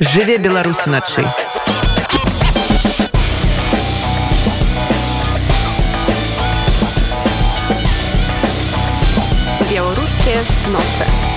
жыве беларусь уначы беларускія ноцы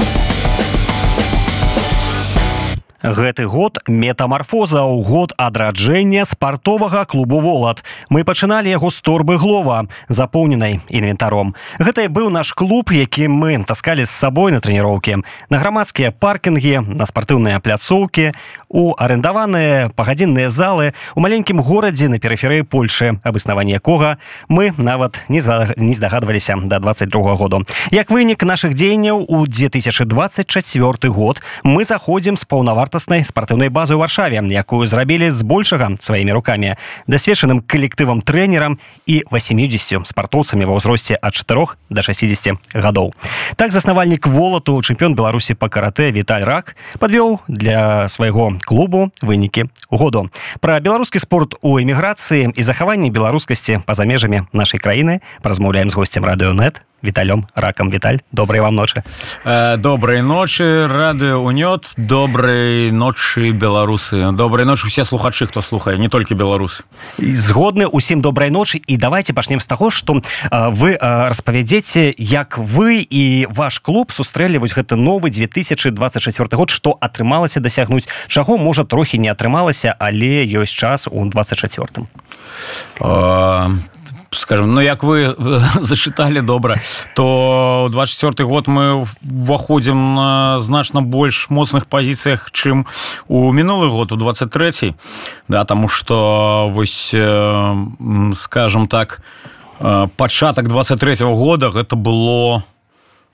гэты год метамарфоза ў год адраджэння спартовага клубу волат мы пачыналі яго з торбы глова запоўненай інвентаром. Гэта быў наш клуб які мы таскалі з сабой на трэніроўкі. На грамадскія паркінгі на спартыўныя пляцоўкі у арендаваныя пагадзінныя залы у маленькім горадзе на перыферыі польшы аб існаванні якога мы нават не за не здагадваліся до 22 году. Як вынік наших дзеянняў у 2024 год мы заходзім з паўнавар вартаснай спартыўнай базы ў варшаве якую зрабілі збольшага сваімі рукамі дасведчаным калектывам трэнерам і 80 спартоўцамі ва ўзросце ад 4 до 60 гадоў. Так заснавальнік волату чэмпіён беларусі па каратэ Віталь рак подвёў для свайго клубу вынікі году. Пра беларускі спорт у эміграцыі і захаванні беларускасці па-за межамі нашай краіны празмаўляем з госцем радыёнет віталём ракам віталь добрай вам ночы э, добрай ночы рады унёт. Добрай ночы беларусы добрай ночы усе слухачы хто слухае не толькі беларус згодны усім добрай ночы і давайте пачнем з таго што э, вы э, распавядзеце як вы і ваш клуб сустрэлі вось гэты новы 2024 год што атрымалася дасягнуць чаго можа трохі не атрымалася але ёсць час у 24 скажем ну як вы зачыталі добра то 24 год мы уваходзім на значна больш моцных пазіцыях чым у мінулы год у 23 да тому что вось скажем так пачатак 23 -го года гэта было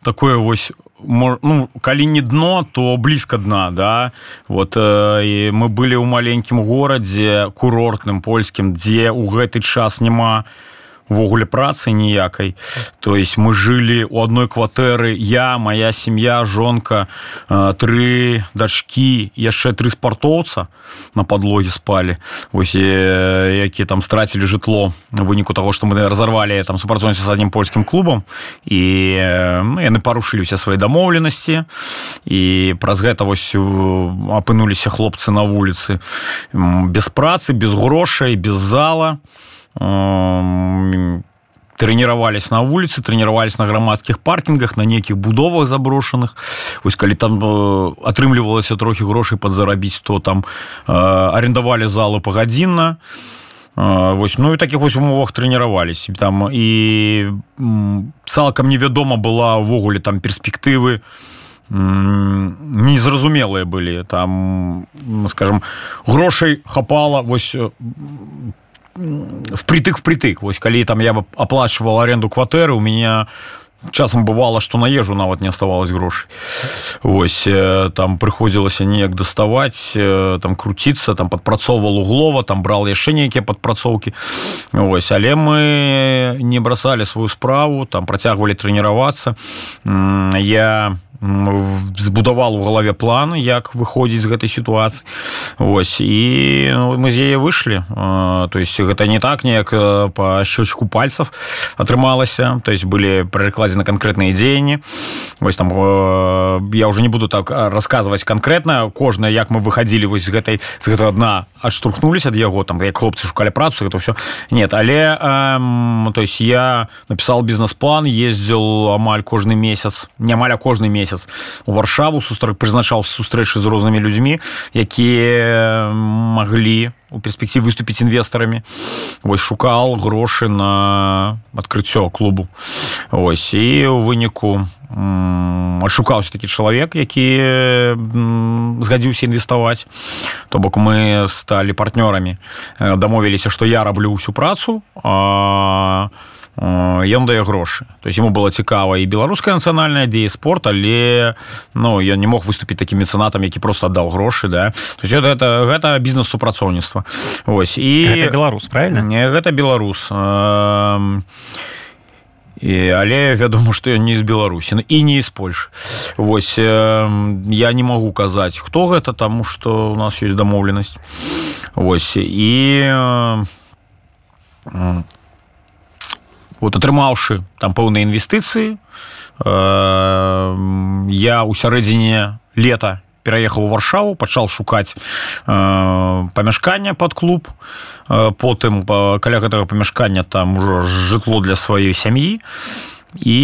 такое вось ну калі не дно то блізка дна да. Вот і мы былі ў маленькім горадзе курортным польскім дзе ў гэты час няма не увогуле працы ніякай. То есть мы жылі у одной кватэры я моя сям'я жонка тры дачки яшчэ тры спартоўца на подлоге спалі. Ось якія там страцілі жытло выніку того что мы разорвалі там супрацоўніцтва с адним польскім клубам. І ну, яны парушыліся свае дамоўленасці. І праз гэта вось апынуліся хлопцы на вуліцы. Без працы без грошай без зала. і тренировались на улице тренировались на грамадскіх паркінгах на нейкіх будовах заброшаных ось калі там э, атрымлівалася трохі грошай подзарабіць то там э, арендавалі залу пагадзінна э, вось ну і таких вось умовах тренировались там і цалкам невядома была увогуле там перспектывы незразумелыя былі. Там скажем грошай хапала вось впритык впритык вось калі там я бы оплачивал аренду кватэры у меня часам бывало что на ежу нават не оставалось грошай Вось там прыходзілася неяк даставаць там круціцца там падпрацоўвал углова там брал яшчэ нейкія падпрацоўкі Вось але мы не бросали сваю справу там працягвалі трэніравацца я збудавал у галаве план як выходзіць з гэтай сітуацыі ось і ну, мы з яе выйшлі то есть гэта не так неяк по щечку пальцев атрымалася то есть былі прыкладзены канкрэтныя дзеянні вось там я уже не буду так рассказывать конкретно. Кожная як мы выходили вось гэтай з гэта одна адштурхнулись ад яго там як хлопцы шукалі працу это все нет але э, то есть я написал бізнес-план ездзіл амаль кожны месяц не амаль кожны месяц у варшаву сустр прызначаў сустрэчы з рознымі людзьмі якія маглі у перспектив выступіць інвестарамі вось шукал грошы на адкрыццё клубу ось і у выніку адшукаўся такі чалавек які згадзіўся інвеставаць. То бок мы сталі партнёрамі. Дамовіліся што я раблю ўсю працу а ён дае грошы. То есть ему было цікава і беларуская нацыянальная дзея спорт але ну я не мог выступіць таким мецэнатам які просто аддал грошы да. То есть это это гэта бізнес супрацоўніцтва. Ось і гэта беларус правильно не гэта беларус і але вядома што я не з беларусі і не з польш восьось я не магу казаць хто гэта таму что у нас ёсць дамоўленасць восьось і вот атрымаўшы там пэўныя інвестыцыі э, я ў сярэдзіне лета пераехаў у варшаву пачал шукаць э, памяшкання под клуб. Э, потым э, каля гэтага памяшкання там ужо жытло для сваёй сям'і. І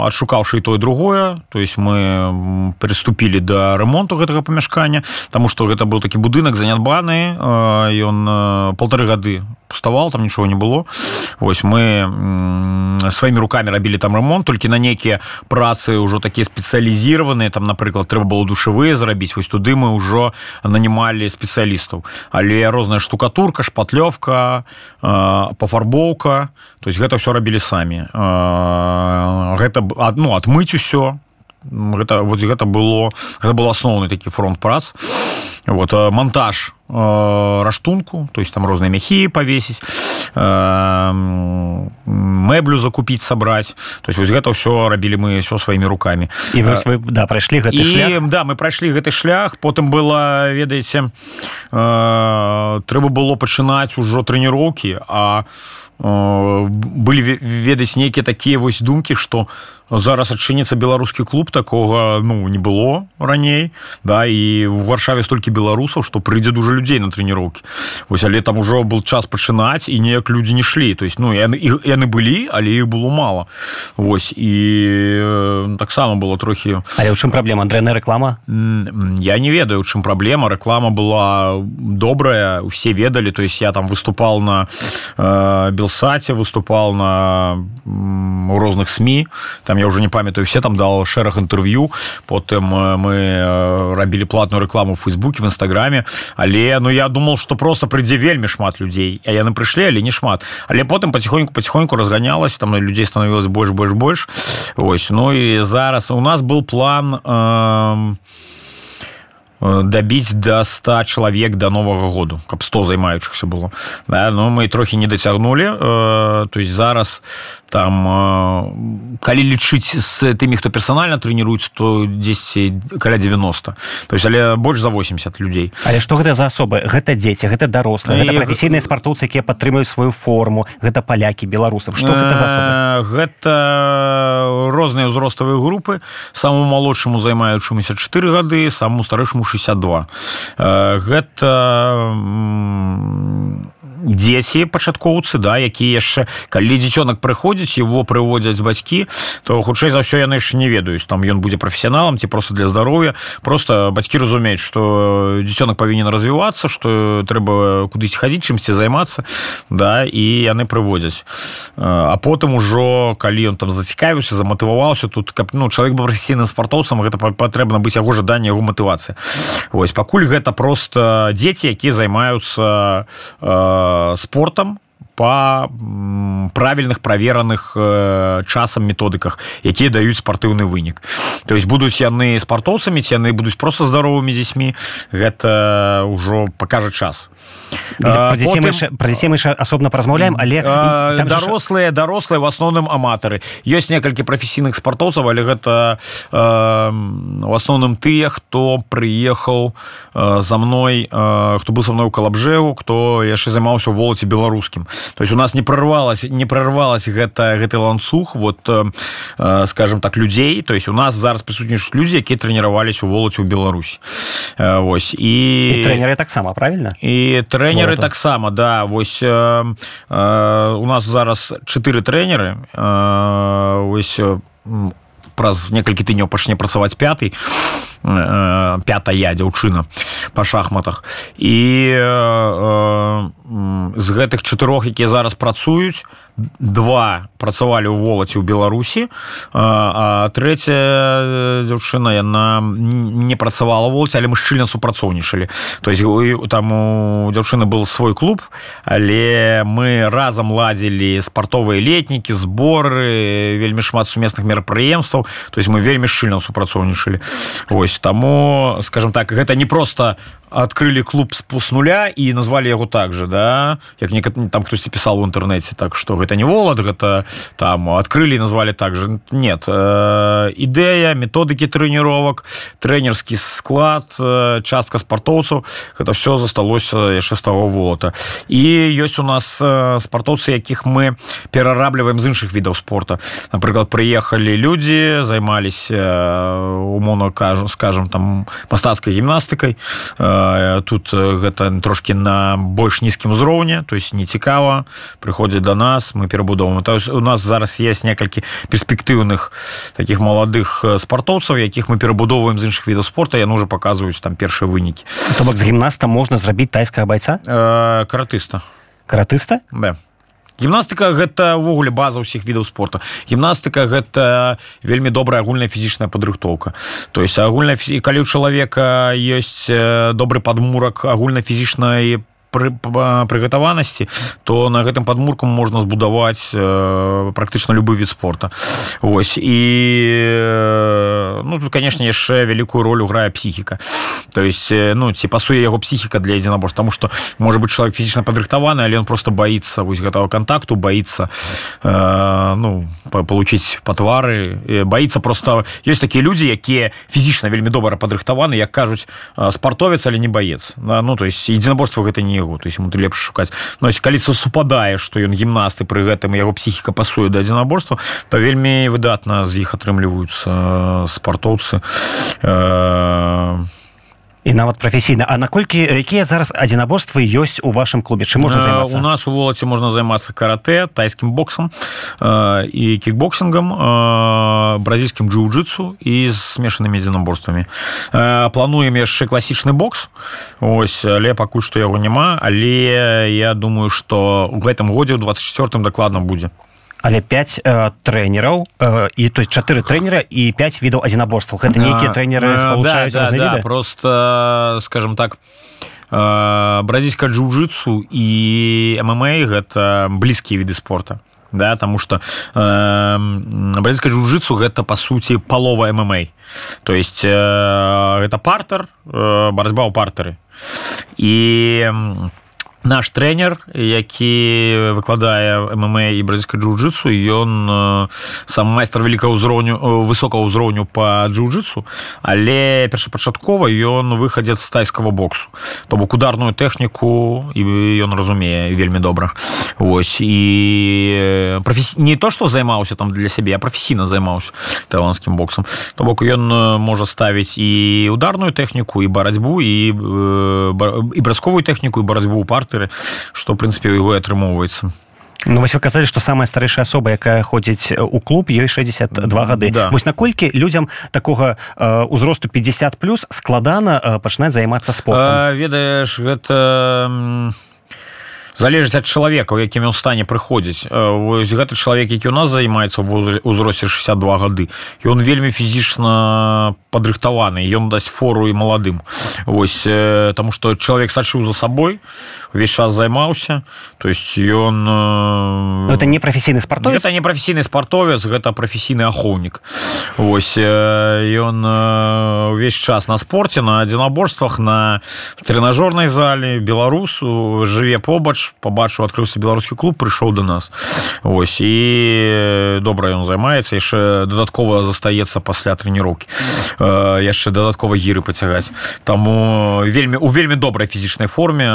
адшукаўшы то і другое то есть мы приступілі да ремонту гэтага памяшкання тому что гэта быў такі будынак занятбаны ён полторы гады пуставал там нічого не было. Восьось мы сваімі руками рабілі там ремонт толькі на нейкія працы ўжо такія спецыялізіраваныя там напрыклад трэба было душевыя зрабіць вось туды мы ўжо нанімалі спецыялістаў але розная штукатурка шпатлёвка пафарбоўка то есть гэта все рабілі самі гэта одно адмыць усё гэта вот гэта было гэта был асноўны такі фронт прац вот монтаж раштунку то есть там розныя мяхі павесіць мэблю закупіць сабраць то есть вось гэта ўсё рабілі мы все сваімі руками. І вось вы да прайшлі гэты і, шлях да мы прайшлі гэты шлях потым было ведаеце трэба было пачынаць ужо трэніроўкі а былі ведаць нейкія такія вось думкі што зараз адчыніцца беларускі клуб такога ну не было раней. Да і в варшаве столькі беларусаў што прыйдзе дужа людзей на трэніроўкі. Вось але там ужо был час пачынаць і неяк людзі не шлі. То есть ну яны яны былі але іх было мало восьось і таксама было трохі але ў чым праблема? Дрэнная реклама я не ведаю у чым праблема. Реклама была добрая усе ведалі. То есть я там выступал на э, белсаце выступал на у розных сМ там я уже не памятаю все там дал шэраг інтэрв'ю потым мы рабілі платную рекламу в фейсбуке в нстаграме але ну я думал что просто прыйдзе вельмі шмат людзей а яны прыйшлі але не шмат. Але потым потихоньку потихоньку разганялась там людзей становилось больш больш больш ось ну і зараз у нас был план э, дабіць до 100 чалавек до нового году каб 100 займаючыхся было. Да, но мы трохі не дацягнули э, то есть зараз там э, калі лічыць з тымі хто персанальна трэніруецца то 10 каля 90 то есть але больш за 80 людзей. Але что гэта за асобы? Гэта дзеці гэта дарослыя гэта прафесійныя спартоўцы якія падтрымаюць сваю форму гэта палякі беларусаў. Что гэта за асобы? гэта розныя ўзроставыя групы. Саму малодшаму займаючымуся 4 гады саму старэйшаму 62 гэта дзеці пачаткоўцы да якія яшчэ калі дзіцёнак прыходзіць его прыводзяць бацькі то хутчэй за ўсё яны яшчэ не ведаюць там ён будзе прафесіяналам ці просто для здароўя. Просто бацькі разумеюць что дзіцёнак павінен развівацца что трэба кудысь хадзіць чымсьці займацца да і яны прыводзяць. А потым ужо калі ён там зацікавіўся заматываваўся тут каб ну чалавек быў прафесійным спартоўцам гэта патрэбна быць яго жаданне яго матывацыя Вось пакуль гэта просто дзеці якія займаюцца э, спортом по правільных правераных э, часам методыках якія даюць спартыўны вынік то есть будуць яны спартоўцамі ці яны будуць просто здаровымі дзецьмі гэта ўжо покажа час. Про дзяцей мы асобна празмаўляем але дарослыя дарослыя в асноўным аматары. Ёсць некалькі прафесійных спартоўцаў але гэта в асноўным тыя хто прыехаў за мной хто быў са мной у калабжэу хто яшчэ займаўся волаце беларускім. То есть у нас не прорвалась не прорвалась гэта гэты ланцуг вот скажем так людзей. То есть у нас зараз прысутнічаюць людзі якія трэніравались у волаце ў Беларусь Вось і трэнеры таксама правильно? І трэнеры таксама да вось э, э, у нас зараз чатыры трэнеры э, ось праз некалькі тыняў пачне працаваць пяты э, пятая дзяўчына па шахматах. І э, з гэтых чатырох якія зараз працуюць два працавалі ў волаці ў беларусі а трэця дзяўчына яна не працавала волаці але мы шчыльна супрацоўнічалі. То есть там у дзяўчыны был свой клуб але мы разам ладзілі спартовыя летнікі зборы вельмі шмат сумесных мерапрыемстваў. То есть мы вельмі шчыльна супрацоўнічалі. Ось таму скажем так гэта не просто открыли клуб с нуля і назвалі яго так же да? Як не там хтосьці пісал у інтэрнэце так что гэта не волат гэта там открыли назвали также нет ідэя методыкі тренировок тренерскі склад частка спартоўцаў гэта все засталося яшчэ з того волата і ёсць у нас спартоўцы якіх мы перарабліваем з іншых відаў спорта. Напрыклад прыехалі людзі займаліся умоўно кажу скажем там мастацкай гімнастыкай тут гэта трошки на больш нізкім узроўні то есть не цікава прыходзяць до нас мы перабудовым то есть у нас зараз есть некалькі перспектыўных таких маладых спартоўцаў якіх мы перабудоўваем з іншых відаў спорта яны уже показваюць там першыя вынікі. То бок з гімнаста можна зрабіць тайская байца? Э, каратыста. Каратыста? Да. Гімнастыка гэта ўвогуле база ўсіх відаў спорта. Гімнастыка гэта вельмі добрая агульная фізічная падрыхтоўка. То есть агульная калі у чалавека ёсць добры падмурак агульна фізічнай пры прыгатаванасці то на гэтым падмуркам можна збудаваць э, практычна любы від спорта. Вось і э, ну тут конечно яшчэ вялікую ролю грае псіхіка. То есть э, ну ці пасуе яго псіхіка для адзінабор тому что может быть чалавек фізічна падрыхтаваны але он просто боится вось гэтага контакту боится э, ну получить па твары боится просто есть такія людзі якія фізічна вельмі добра падрыхтаваны як кажуць спартовец але не баец. Ну то есть единоборство гэта не яго то есть ему ты лепш шукаць но калі супадае что ён гімнасты пры гэтым яго псіхіка пасуе да адзінаборства то вельмі выдатна з іх атрымліваюцца спартоўцы э і нават прафесійна А наколькі якія зараз адзінаборствы ёсць у вашым клубе? Чым можна займацца? у нас у волаце можна займацца каратэ тайскім боксам э, і кікбоксингам э, бразільскім джиу-джитсу і з смешанымі адзінаборствамі э, плануем яшчэ класічны бокс. Ось але пакуль што яго няма але я думаю что у гэтым годзе ў 24 дакладна будзе але 5 э, трэнераў э, і то есть чатыры трэнера і 5 відаў адзінаборстваў. Гэта нейкія трэнеры да, да, да, просто скажем так бразільска джиу-джитсу і мма гэта блізкія віды спорта. Да тому что э, бразільска джиу-джитсу гэта по сути палова мма. То есть э, гэта партер э, барацьба ў партары і в наш тренер які выкладае мма і бразільска джиу-джитсу ён сам майстар вялікага ўзроўню высокого ўзроўню по джиу-джитсу але першапачаткова ён выхадзец з тайскага боксу. То бок ударную тэхніку і ён разумее вельмі добра. Вось і професі... не то что займаўся там для сябе прафесійна займаўся таиландскім боксам. То бок ён можа ставіць і ударную тэхніку і барацьбу і і бразковую тэхніку і барацьбу парты характары что в прынпе у яго атрымоўваецца Ну, вось вы казалі што самая старэйшая асоба якая ходзіць у клуб ёй 62 гады. да. вось наколькі людзям такога э, узросту 50 плюс складана э, пачынаць займацца спортом ведаеш гэта залежыць ад чалавека у якім ён стане прыходзіць. Вось гэты чалавек які у нас займаецца ўзросце 62 гады і он вельмі фізічна падрыхтаваны ён дасць фору і маладым. Вось таму што чалавек сачыў за сабой увесь час займаўся. То есть ён ну, это не прафесійны спартовец это не прафесійны спартовец гэта прафесійны ахоўнік Вось ён увесь час на спорце на адзінаборствах на тренажорнай зале беларусу жыве побач побачыў адкрыўся беларускі клуб прыйшоў до нас. Вось і добра ён займаецца яшчэ дадаткова застаецца пасля трэніроўкі яшчэ дадаткова гіры пацягаць таму вельмі у вельмі добрай фізічнай форме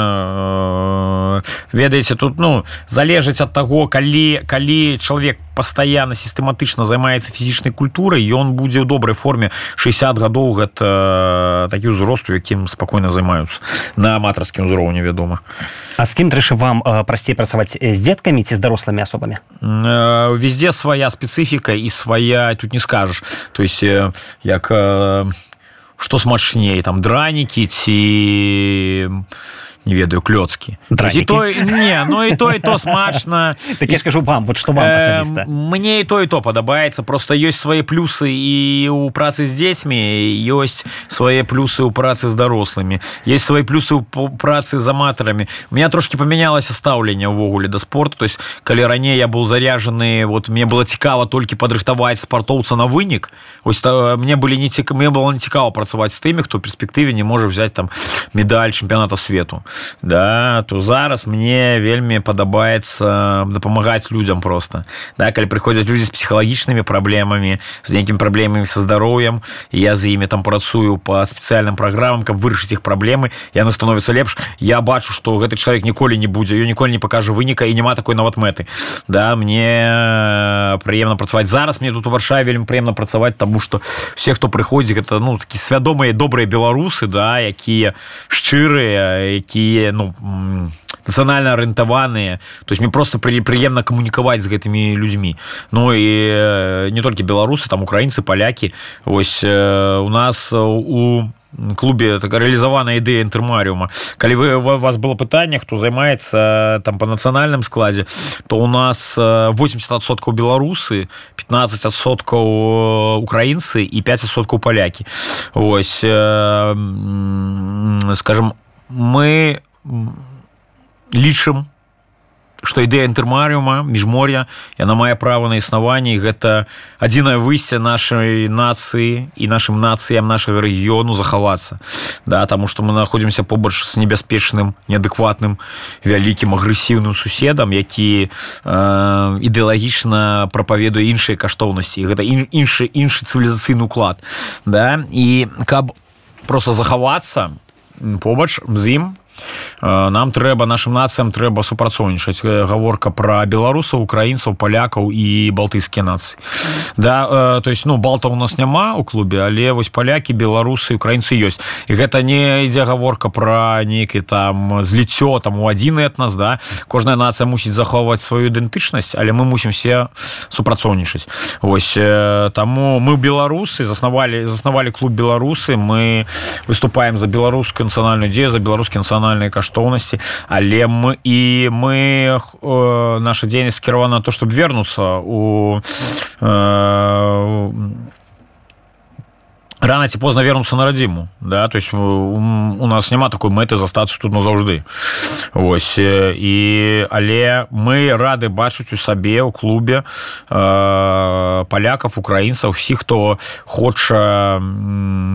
ведаеце тут ну залежыць ад таго калі калі чалавек пастаянна сістэматычна займаецца фізічнай культурай ён будзе ў добрай форме 60 гадоў гэта такі ўзрост у якім спакойна займаюцца. На аматарскім узроўні вядома. А з кім трэша вам прасцей працаваць? З дзеткамі ці з дарослымі асобамі? Везде свая спецыфіка і свая тут не скажаш. То есть як што смачней там дранікі ці не ведаю клёцкі той не ну і то і то смачна так я скажу вам вот что вам э, мне і то і то падабаецца просто ёсць свае плюсы і у працы з дзецьмі ёсць свае плюсы ў працы з дарослымі есть свои плюсы ў працы з аматарамі у меня трошки памянялася стаўленне ўвогуле да спорту то есть калі раней я был заряжаны вот мне было цікава толькі падрыхтаваць спартоўца на вынік ось то мне былі не ціка мне было не цікава працаваць з тымі хто перспектыве не можа взять там медаль чэмпіяната свету да то зараз мне вельмі падабаецца дапамагаць людям просто да калі прыходзяць людзі з псіхалагічнымі праблемамі з нейкім праблемамі са здароўем я з імі там працую по спецыяльным праграмам каб вырашыць іх праблемы яны становятся лепш я бачу что гэты чалавек ніколі не будзе ее ніколі не покажу выніка і няма такой нават мэты. Да мне прыемна працаваць зараз мне тут у варшаве вельмі прыемна працаваць тому что все хто прыходзіць гэта ну такі свядомыя добрыя беларусы да якія шчырыя якія ну нацыянальна арыентаваныя. То есть мне просто пры прыемна камунікаваць з гэтымі людзьмі. Ну і не толькі беларусы там украінцы палякі. Ось у нас у клубе так рэалізаваная ідэя інтэрмарыума. Калі вы у вас было пытанне хто займаецца там по нацыянальным складзе то у нас 80соткаў беларусы 15соткаў украінцы і 5соткаў палякі. Ось скажем мы лічым што ідэя інтэрмарыума міжмор'я яна мае права на існаванне гэта адзінае выйсце нашай нацыі і нашым нацыям нашага рэгіёну захавацца. Да таму што мы находзімся побач з небяспечным неадэкватным вялікім агрэсіўным суседам які э, ідэалагічна прапаведуе іншыя каштоўнасці. Гэта іншы іншы цывілізацыйны уклад да і каб просто захавацца побач з ім нам трэба нашим нацыям трэба супрацоўнічаць. Гаворка про беларусаў украінцаў палякаў і балтыйскія нацыі. Да то есть ну балта у нас няма у клубе але вось палякі беларусы украінцы ёсць. І гэта не ідзе гаворка про нейкі там зліццё там у адзін этнас да. Кожная нацыя мусіць захоўваць сваю ідэнтычнасць але мы мусім все супрацоўнічаць. Ось таму мы беларусы заснавалі заснавалі клуб беларусы. Мы выступаем за беларускую нацыянальную дзею за беларускі нацыянальны нацыянальнай каштоўнасці але мы і мы э, наша дзейнасць скіравана то чтобы вернуцца у э, рано ці позна вернуцца на радзіму да то есть у, у нас няма такой мэты застацца тут назаўжды ось і але мы рады бачыць у сабе ў клубе э, палякаў украінцаў усіх хто хоча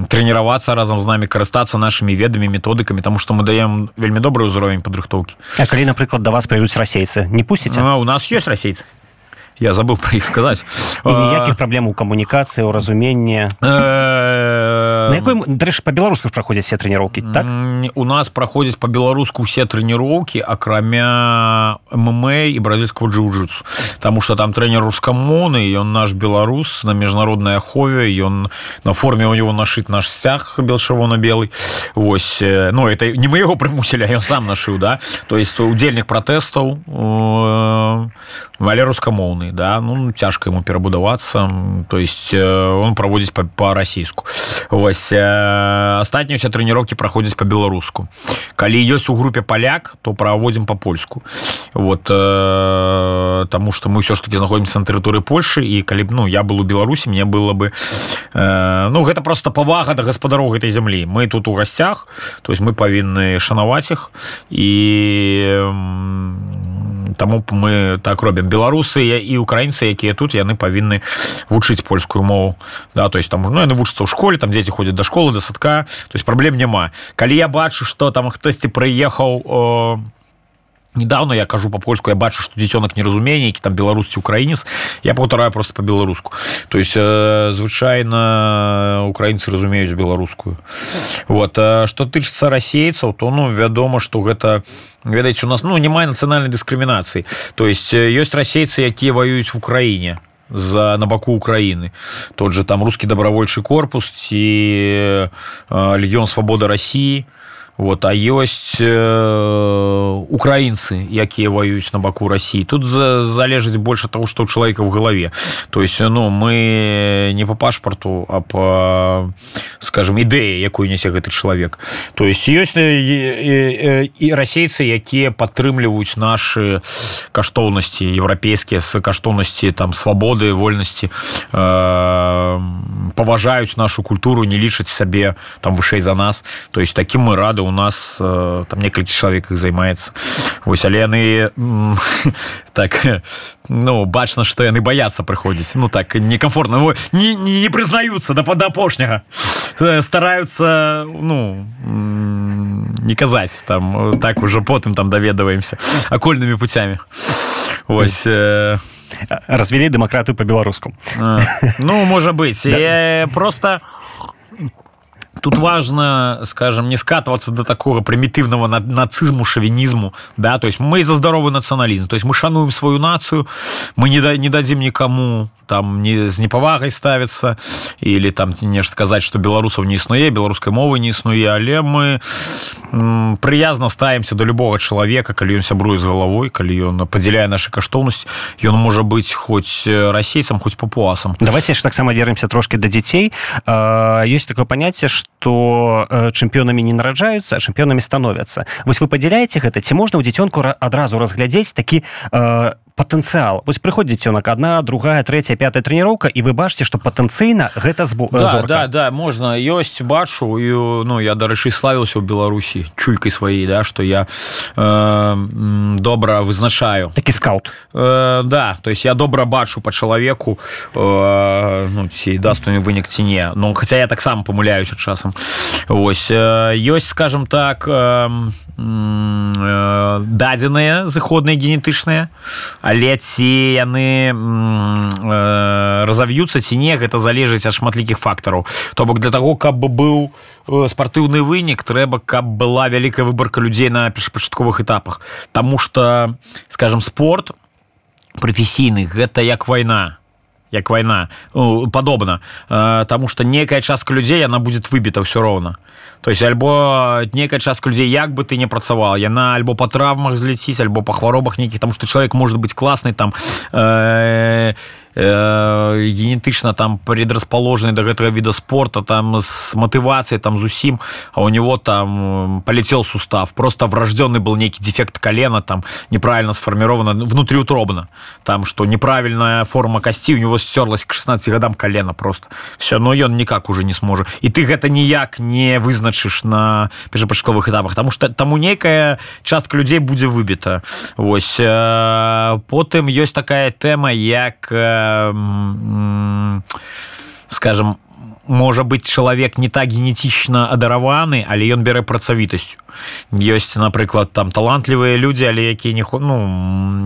трэніравацца разам з намі карыстацца нашымі ведамі методыкамі тому что мы даем вельмі добрый ўзровень падрыхтоўкі А калі напрыклад да вас прыйдуць расейцы не пусціце у нас ёсць расейцы я забыл про іх сказаць ніякіх праблем у камунікацыі у разуменне на якой дрэш па-беларуску праходзяць все трэніроўкі так? у нас праходзяць па-беларуску усе трэніроўкі акрамя мм і бразільского джиу-джитсу. Таму что там трэнер рускамоны ён наш беларус на міжнароднай ахове ён на форме у него нашыць наш сцяг белшавона-белый Вось ну это не мы яго прымусілі ён сам нашыў да? То есть удзельнік пратэстаў але рускамоўны да? Ну цяжка ему перабудавацца то есть он праводзіць па-расійску вось астатнія усе трэніроўкі праходзяць по-беларуску калі ёсць у групе паляк то праводзім по-польску вот э, тому что мы все ж таки знаходзімся на тэрыторыі Польшы і калі б ну я был у Беларусі мне было бы э, ну гэта просто павага да гаспадароў гэтай зямлі мы тут у гасцях то есть мы павінны шанаваць іх і таму мы так робім. Беларусы і украінцы якія тут яны павінны вучыць польскую мову. Да то есть там ну яны вучацца ў школе там дзеці ходзяць да школы да садка. То есть праблем няма. Калі я бачу что там хтосьці прыехаў у недавно я кажу по-польску я бачу что дзіцёнак неразумение які там беларусці украінец я паўтараю просто по-беларуску то есть э, звычайно украінцы разумеюць беларускую вот что тычыцца расейцаў то ну вядома что гэта ведаеце у нас ну няма нацыянальнай дыскрымінацыі то есть ёсць расейцы якія воююць в украіне за на баку Украіны тот же там русский добровольчы корпус ці э, легіон свабода Росіі вот а ёсць э, украінцы якія воююць на баку Росіі. Тут за, залежыць больше того что у чалавека в галаве. То есть ну мы не по пашпарту а по скажем ідэі якую нясе гэты чалавек. То есть ёсць і, і расейцы якія падтрымліваюць наши каштоўнасці еўрапейскія с каштоўнасці там свабоды вольнасці э, паважаюць нашу культуру не лічаць сабе там вышэй за нас. То есть таким мы рады у нас э, там некалькі чалавек іх займаецца вось але яны так ну бачна что яны баяцца прыходзіць. Ну так некомфортно не, не, не прызнаюцца да пад апошняга. Стараются ну не казаць там так уже потым там даведаваемся акольнымі путямі ось э... развялі дэмакратыю по-беларуску ну можа быть да. просто тут важно скажем не скатываться до такого примитивного нацизму шовинизму да? То есть мы за здоровый национализм то есть мы шануем свою нацию мы не да не дадим никому там не з непавагай ставіцца или там нешта казаць что беларусаў не існуе беларускай мовы не існуе але мы прыязна ставімся до любого чалавека калі ён сябруе з галавой калі ён падзяляе наша каштоўнасць ён можа быць хоць расейцам хоць папуасам. Давайте ж таксама вернемся трошки да дзяцей ёсць такое паняцце что чэмпіёнамі не нараджаюцца чэмпіёнамі становяцца вось вы падзяляеце гэта ці можна ў дзіцёнку адразу разглядзець такі патэнцыял вось прыходзіць цёнак одна другая третья пятая трэніроўка і вы бачыце что патэнцыйна гэта збо да, да да можна ёсць бачу і ну я дарэчы славіўся ў беларусі чуйкай сваёй да что я э, добра вызначаю. Такі скаут. Э, да то есть я добра бачу по чалавеку э, ну, ці дастуме вынік ці не. Ну хотя я таксама памыляюся часам. Ось э, ёсць скажем так э, э, дадзеныя зыходныя генетычныя але ці яны э, разав'юцца ці не гэта залежыць ад шматлікіх фактараў. То бок для того каб бы быў э, спартыўны вынік трэба каб была вялікая выбарка людзей на першапачатковых этапах. Таму что скажем спорт прафесійны гэта як вайна. Як вайна. Ну, падобна. Э, Таму что некая частка людзей она будет выбіта ўсё роўна то есть альбо некая частка людзей як бы ты не працавал яна альбо по травмах зляціць альбо по хваробах нейкіх там что человек может быть класный там э, э, генетычна там предрасположены до гэтага віда спорта там с мотывацией там зусім а у него там полетел сустав. Просто врожденный был некий дефект колена там неправильно сформировано внутриутробно там что неправильная форма кости у него стерлась к 16 годам колено просто все но ён никак уже не сможет и ты гэта ніяк не вызначыш на першапачковых этапах. Потому что таму некая частка людзей будзе выбіта. Вось э, потым ёсць такая тэма як э, скажем можа быть чалавек не так генетычна адараваны але ён бярэ працавітасцю ёсць напрыклад там талантлівыя людзі але якія не ну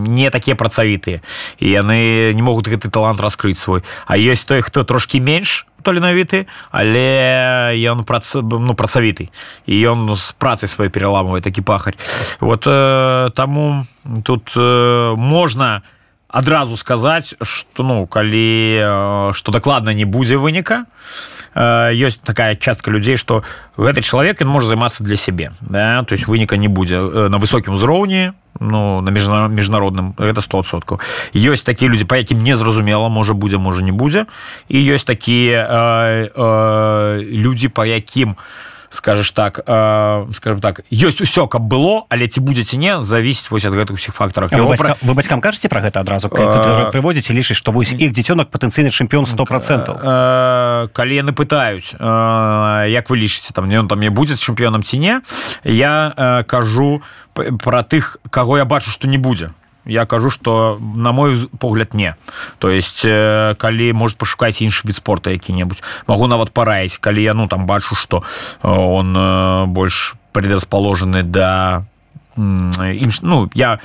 не такія працавітыя і яны не могуць гэты талант раскрыць свой. А ёсць той хто трошки менш таленавіты але ён прац ну працавіты і ён з працай сваёй пераламвае такі пахарь. Вот э, таму тут э, можна не адразу сказаць что ну калі что дакладна не будзе выніка ёсць такая частка людзей что гэты чалавек ён можа займацца для сябе да? то есть выніка не будзе на высокім узроўні ну на міжнародным это стосоткаў ёсць такія людзі па якім незразумела можа будзе можа не будзе і ёсць такія э, э, людзі по якім у скажешь так э, скажем так ёсць усё каб было але ці будзеце не зависеть вось ад гэтых усіх фактарах вы, бацька, вы бацькам кажаце про гэта адразу? Прыводзіце лічыць што вось іх дзіцёнак патэнцыйны чэмпіён сто процентов калі яны пытаюць як вы лічыце там ён там не будзе чэмпіёнам ці не я кажу про тых каго я бачу што не будзе я кажу что на мой погляд не. То есть э, калі может пашукаць іншы від спорта які-небудзь могу нават параіць калі я ну там бачу что э, он э, больш предрасположены да інш ну я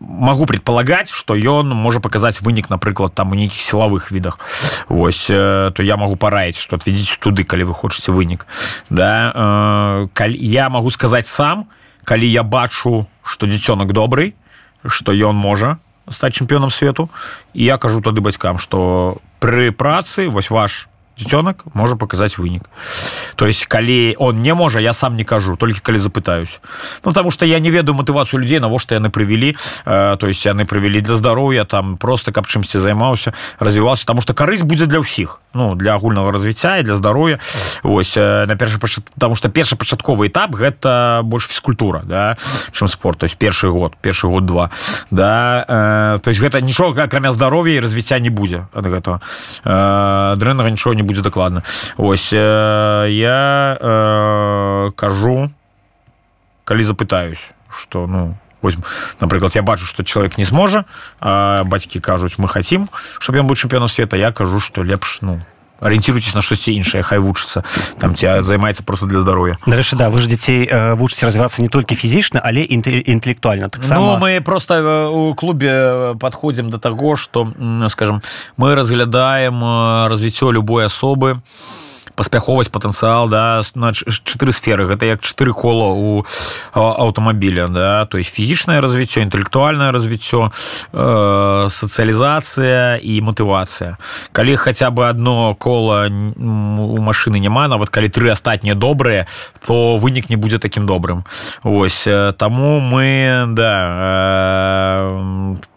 могу предполагать что ён можа показаць вынік напрыклад там у нейкіх сілавых відах. Вось то я могу параіць что отведзіць туды калі вы хочаце вынік. Да калі я могу сказать сам калі я бачу что дзіцёнак добрый что ён можа стаць чэмпіёнам свету. І я кажу тады бацькам что пры працы вось ваш дзіцёнак можа показаць вынік то есть калі он не можа я сам не кажу только калі запытаюсь. Ну, потому что я не ведаю мотывацыю людзей навошта яны прывялі э, то есть яны прывялі для здароўя там просто каб чымсьці займаўся развіваўся потому что карысць будзе для ўсіх ну для агульнага развіцця і для здароўя ось э, на першы потому что першапачатковы этап гэта больш фізкультура да чым спорт. То есть першы год першы год два. Да э, то есть гэта нічога акрамя здароўя і развіцця не будзе ад гэтага э, дрэннага нічого не будзе дакладна ось э, я э, кажу калі запытаюсь что ну напрыклад я бачу что человек не зможа бацькі кажуць мы хотим чтобы ён быў чэмпіёнам света я кажу что лепш ну арыенціруйтесь на штосьці іншае хай вучыцца там тебя займаецца просто для здоровья. Дарэчы да вы ж дзяцей вучыце развівацца не толькі фізічна але інтэлектуальна таксама ну, мы просто у клубе подходим до того что скажем мы разглядаем развіццё любой асобы и паспяховасць патэнцыял да на чатыры сферы. Гэта як чатыры кола у аўтамабіля да. То есть фізічнае развіццё інтэлектуальнае развіццё э, сацыялізацыя і матывацыя. Калі хаця бы одно кола у машины няма нават калі тры астатнія добрыя то вынік не будзе таким добрым. Ось таму мы да э,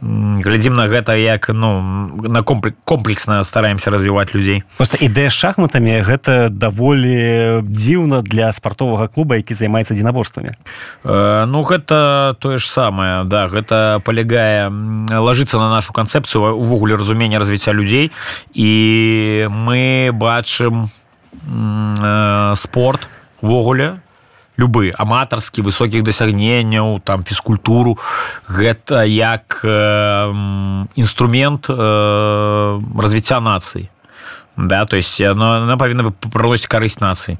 глядзім на гэта як ну на комплексна стараемся развіваць людзей. Просто ідэя шахматамі гэта даволі дзіўна для спартовага клуба які займаецца дзінаборствамі э, ну гэта тое ж самае да гэта полягае лажыцца на нашу канцэпцыю увогуле разумення развіцця людзей. І мы бачым э, спорт увогуле любы аматарскі высокіх дасягненняў там фізкультуру. Гэта як э, інструмент э, развіцця нацыі да то есть оно она павінна прыносіць карысць нацыі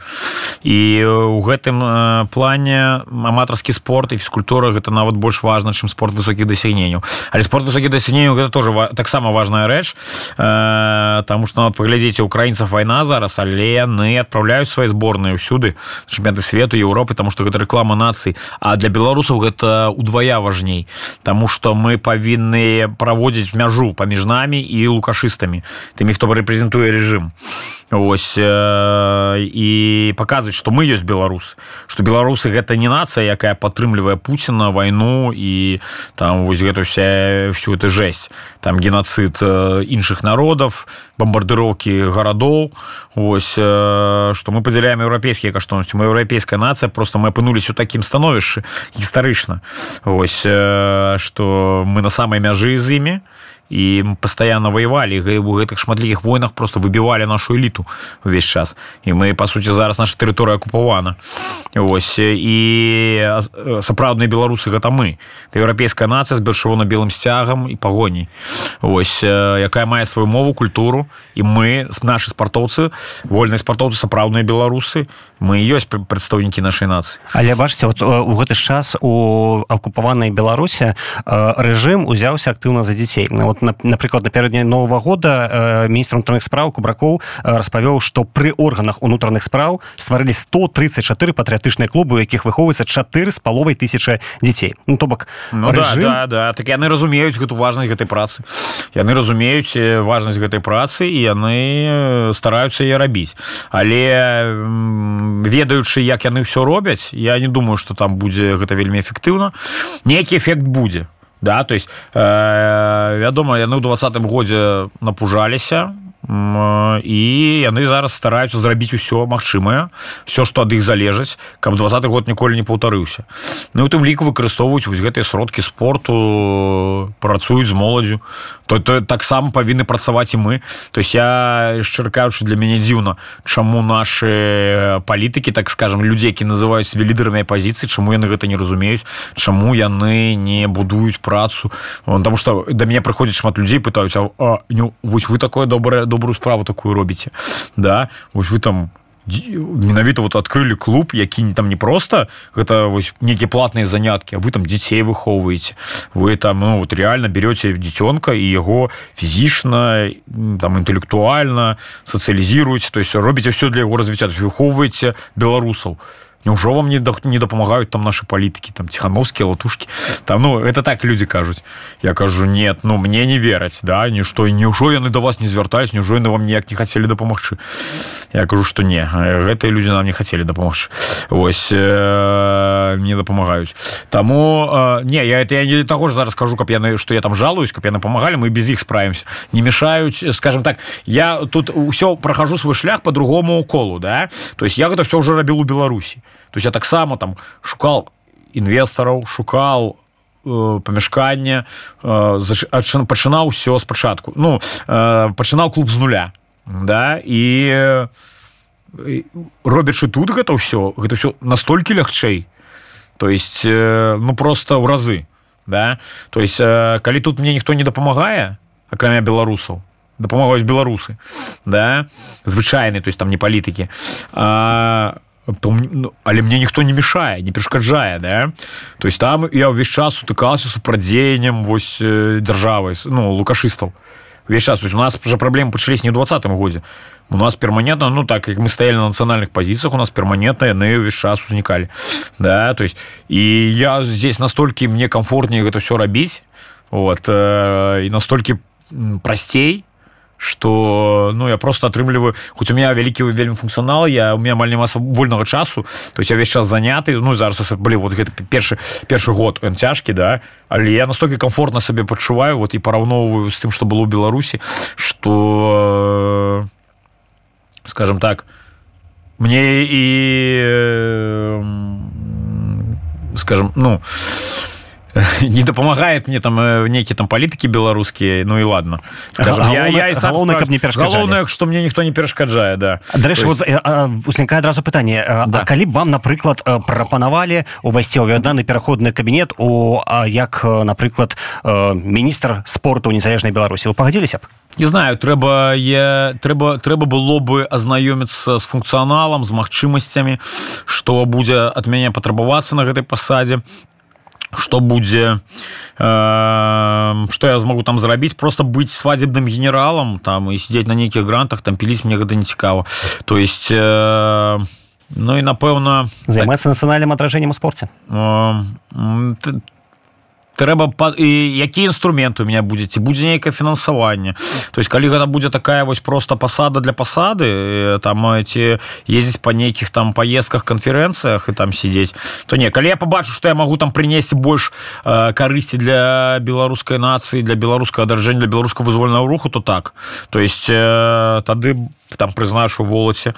і у гэтым плане аматарскі спорт і фізкультура гэта нават больш важна чым спорт высокіх дасягненняў але спорт высокіх дасягненняў гэта тоже таксама важная рэч там что нават паглядзеце украінцаў вайна зараз але яны адпраўляюць свае зборныя ўсюды чэмпіяты свету Еўропы тому что гэта рэклама нацыі а для беларусаў гэта удвая важней тому что мы павінны праводзіць мяжу паміж намі і лукашыстамі тымі хто рэпрэзентуе режим режим. Ось і показваць что мы ёсць беларусы что беларусы гэта не нацыя якая падтрымлівае Пуціна вайну і там вось гэта вся всю эту жесть там геноцид іншых народов бомбардыроўкі гарадоў. Ось что мы падзяляем еўрапейскія каштоўнасці. Мы еўрапейская нацыя просто мы апынулись у такім становішчы гістарычна. Ось что мы на самай мяжы з імі. і постоянно воевалі у гэтых шматлікіх войнах просто выбівалі нашу эліту увесь час. І мы по сути зараз наша тэрыторыя акупавана. Ось і сапраўдныя беларусы гэта мы. Еўрапейская нацыя з бяршавона белым сцягам і пагоней ось якая мае сваю мову культуру і мы наши спартоўцы вольныя спартоўцы сапраўдныя беларусы мы ёсць прадстаўнікі нашай нацыі але бачце вот у гэты час у акупаванай беларусе рэжым узяўся актыўна за дзяцей. Вот напрыклад напярэдні нового года э, міністр унутраных спраў кубракоў э, распавёў что пры органах унутраных спраў стварылі 134 патрыятычныя клубы якіх выхоўваецца чатыры з паловай тысячи дзяцей. Ну то бок ну, рэжым... да, да, да. так яны разумеюць гэту важнасць гэтай працы. Яны разумеюць важнасць гэтай працы і яны стараюцца яе рабіць. Але ведаючы як яны ўсё робяць я не думаю что там будзе гэта вельмі эфектыўна. Нейкі эфект будзе. Да то есть э, вядома яны ў двадцатым годзе напужаліся і яны зараз стараюцца зрабіць усё магчымае все что ад іх залежыць каб двадцаты год ніколі не паўтарыўся. Ну у тым ліку выкарыстоўваюць вось гэтыя сродкі спорту працуюць з моладзю то то таксама павінны працаваць і мы. То есть я шчыркаючы для мяне дзіўна чаму наши палітыкі так скажем людзей які называюць себе лідарамі пазіцыі чаму яны гэта не разумеюць чаму яны не будуюць працу. Потому что да мяне прыходзіць шмат людзей пытаюць а, а, не, вось вы такое добрае добрую справу такую робіце да вось вы там менавіта вот открыли клуб які там не просто гэта вось нейкія платныя заняткі вы там дзяцей выхоўваеце вы там ну, вот реально берете дзіцёнка і яго фізічна там інтэлектуальна сацыялізіруеце то есть робіце все для яго развіцця выхоўваеце беларусаў то Няўжо вам не не дапамагаюць там наши палітыкі там ціхановскія латушки. Там ну это так люди кажуць я кажу нет ну мне не вераць да нішто няўжо яны до вас не звяртаюць няўжо яны вам ніяк не хацелі дапамагчы я кажу что не гэтыя люди нам не хацелі дапамагчы ось э, мне дапамагаюць таму э, не я это я не таго ж зараз скажу каб яны что я там жалуюсь каб яны памагалі мы без іх справимся не мешаюць скажем так я тут ўсё прохожу свой шлях по другому колу да. То есть я гэта все уже рабіл у беларусі то есть я таксама там шукал інвестараў шукал э, памяшканне э, пачынаў все спачатку ну э, пачынаў клуб з нуля да і робячы тут гэта ўсё гэта все настолькі лягчэй то есть э, ну просто ў разы да. То есть э, калі тут мне ніхто не дапамагае акрамя беларусаў дапамагаюць беларусы да звычайны то есть там не палітыкі але мне ніхто не мешае не перашкаджае да то есть там я ўвесь час сутыкался супрадзеяннем вось дзяржавай ну лукашыстаў весь час у нас уже праблемы пачались не ў двадцатым годзе у нас перманентна ну так як мы стаялі на нацыянальных пазіцыях у нас перманентна яны ўвесь час узнікалі да то есть і я здесь настолькі мне комфортнее гэта все рабіць вот э, і настолькі прасцей что ну я просто атрымліваю хоць у меня вялікі вельмі функцыянал я у меня амаль няма вольнага часу то есть я весь час заняты ну зараз былі вот гэта першы першы год он цяжкі да але я настолькі комфортна сабе пачуваю вот і параўноўваю з тым что было ў беларусі что скажем так мне і скажем ну не дапамагает мне там э, нейкі там палітыкі беларускія ну і ладно. Галоўна каб не галоўна что мне ніхто не перашкаджае да. Дарэчы вот узнікае адразу пытанне да. калі б вам напрыклад прапанавалі увайсці ў вяданы пераходны кабінет у як напрыклад міністр спорту незалежнай беларусі вы пагадзіліся б не знаю трэба я трэба трэба было бы азнаёміцца з функцыяналам з магчымасцямі што будзе ад мяне патрабавацца на гэтай пасадзе что будзе э, что я змогу там зрабіць просто быть свадебным генералам там і сидеть на нейкіх грантах там піліць мне гэта не цікава то есть э, ну і напэўна займацца так, нацыянальным адражэннем у спорце э, трэба які інструмент у меня будзе ці будзе нейкае фінансаванне. То есть калі гэта будзе такая вось просто пасада для пасады там ці ездзіць па нейкіх там поездках канферэнцыях і там сидзець то не калі я побачу что я могу там принесці больш э, карысці для беларускай нацыі для беларускага даржэння для беларускага вызвольнага руху то так. То есть э, тады там прызнашу волаце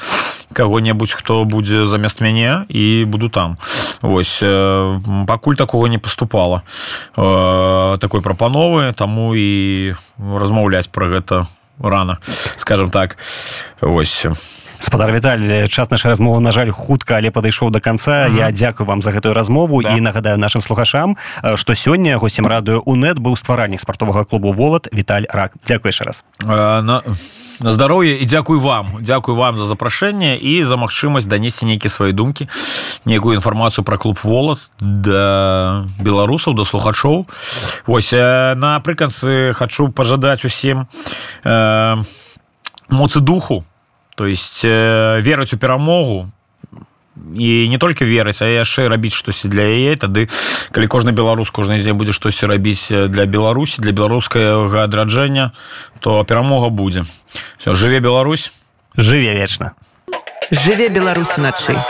кого-небудзь хто будзе замест мяне і буду там. Вось э, пакуль такого не поступала э, такой прапановы таму і размаўляць про гэта рано скажем так. Вось спадар Віталь час наша размова на жаль хутка але падышоў до конца -huh. я дзякую вам за гэтую размову да. і нагадаю нашим слухашам что сёння госцем радыё унет быў стваральнік спартовага клубу волат Віталь рак. Дзякую яшчэ раз. Uh, на, на здароўе і дзякуй вам. Дзякуй вам за запрашэнне і за магчымасць данесці нейкія свае думкі нейкую інфармацыю про клуб волат да беларусаў да слухачоў. Вось напрыканцы хочу пожадаць усім э, моцы духу то есть э, верыць у перамогу і не толькі верыць а яшчэ рабіць штосьці для яе. Тады калі кожны беларус кожны дзень будзе штосьці рабіць для беларусі для беларускага адраджэння то перамога будзе. Все жыве Беларусь. Жыве вечна. Жыве Беларусь уначы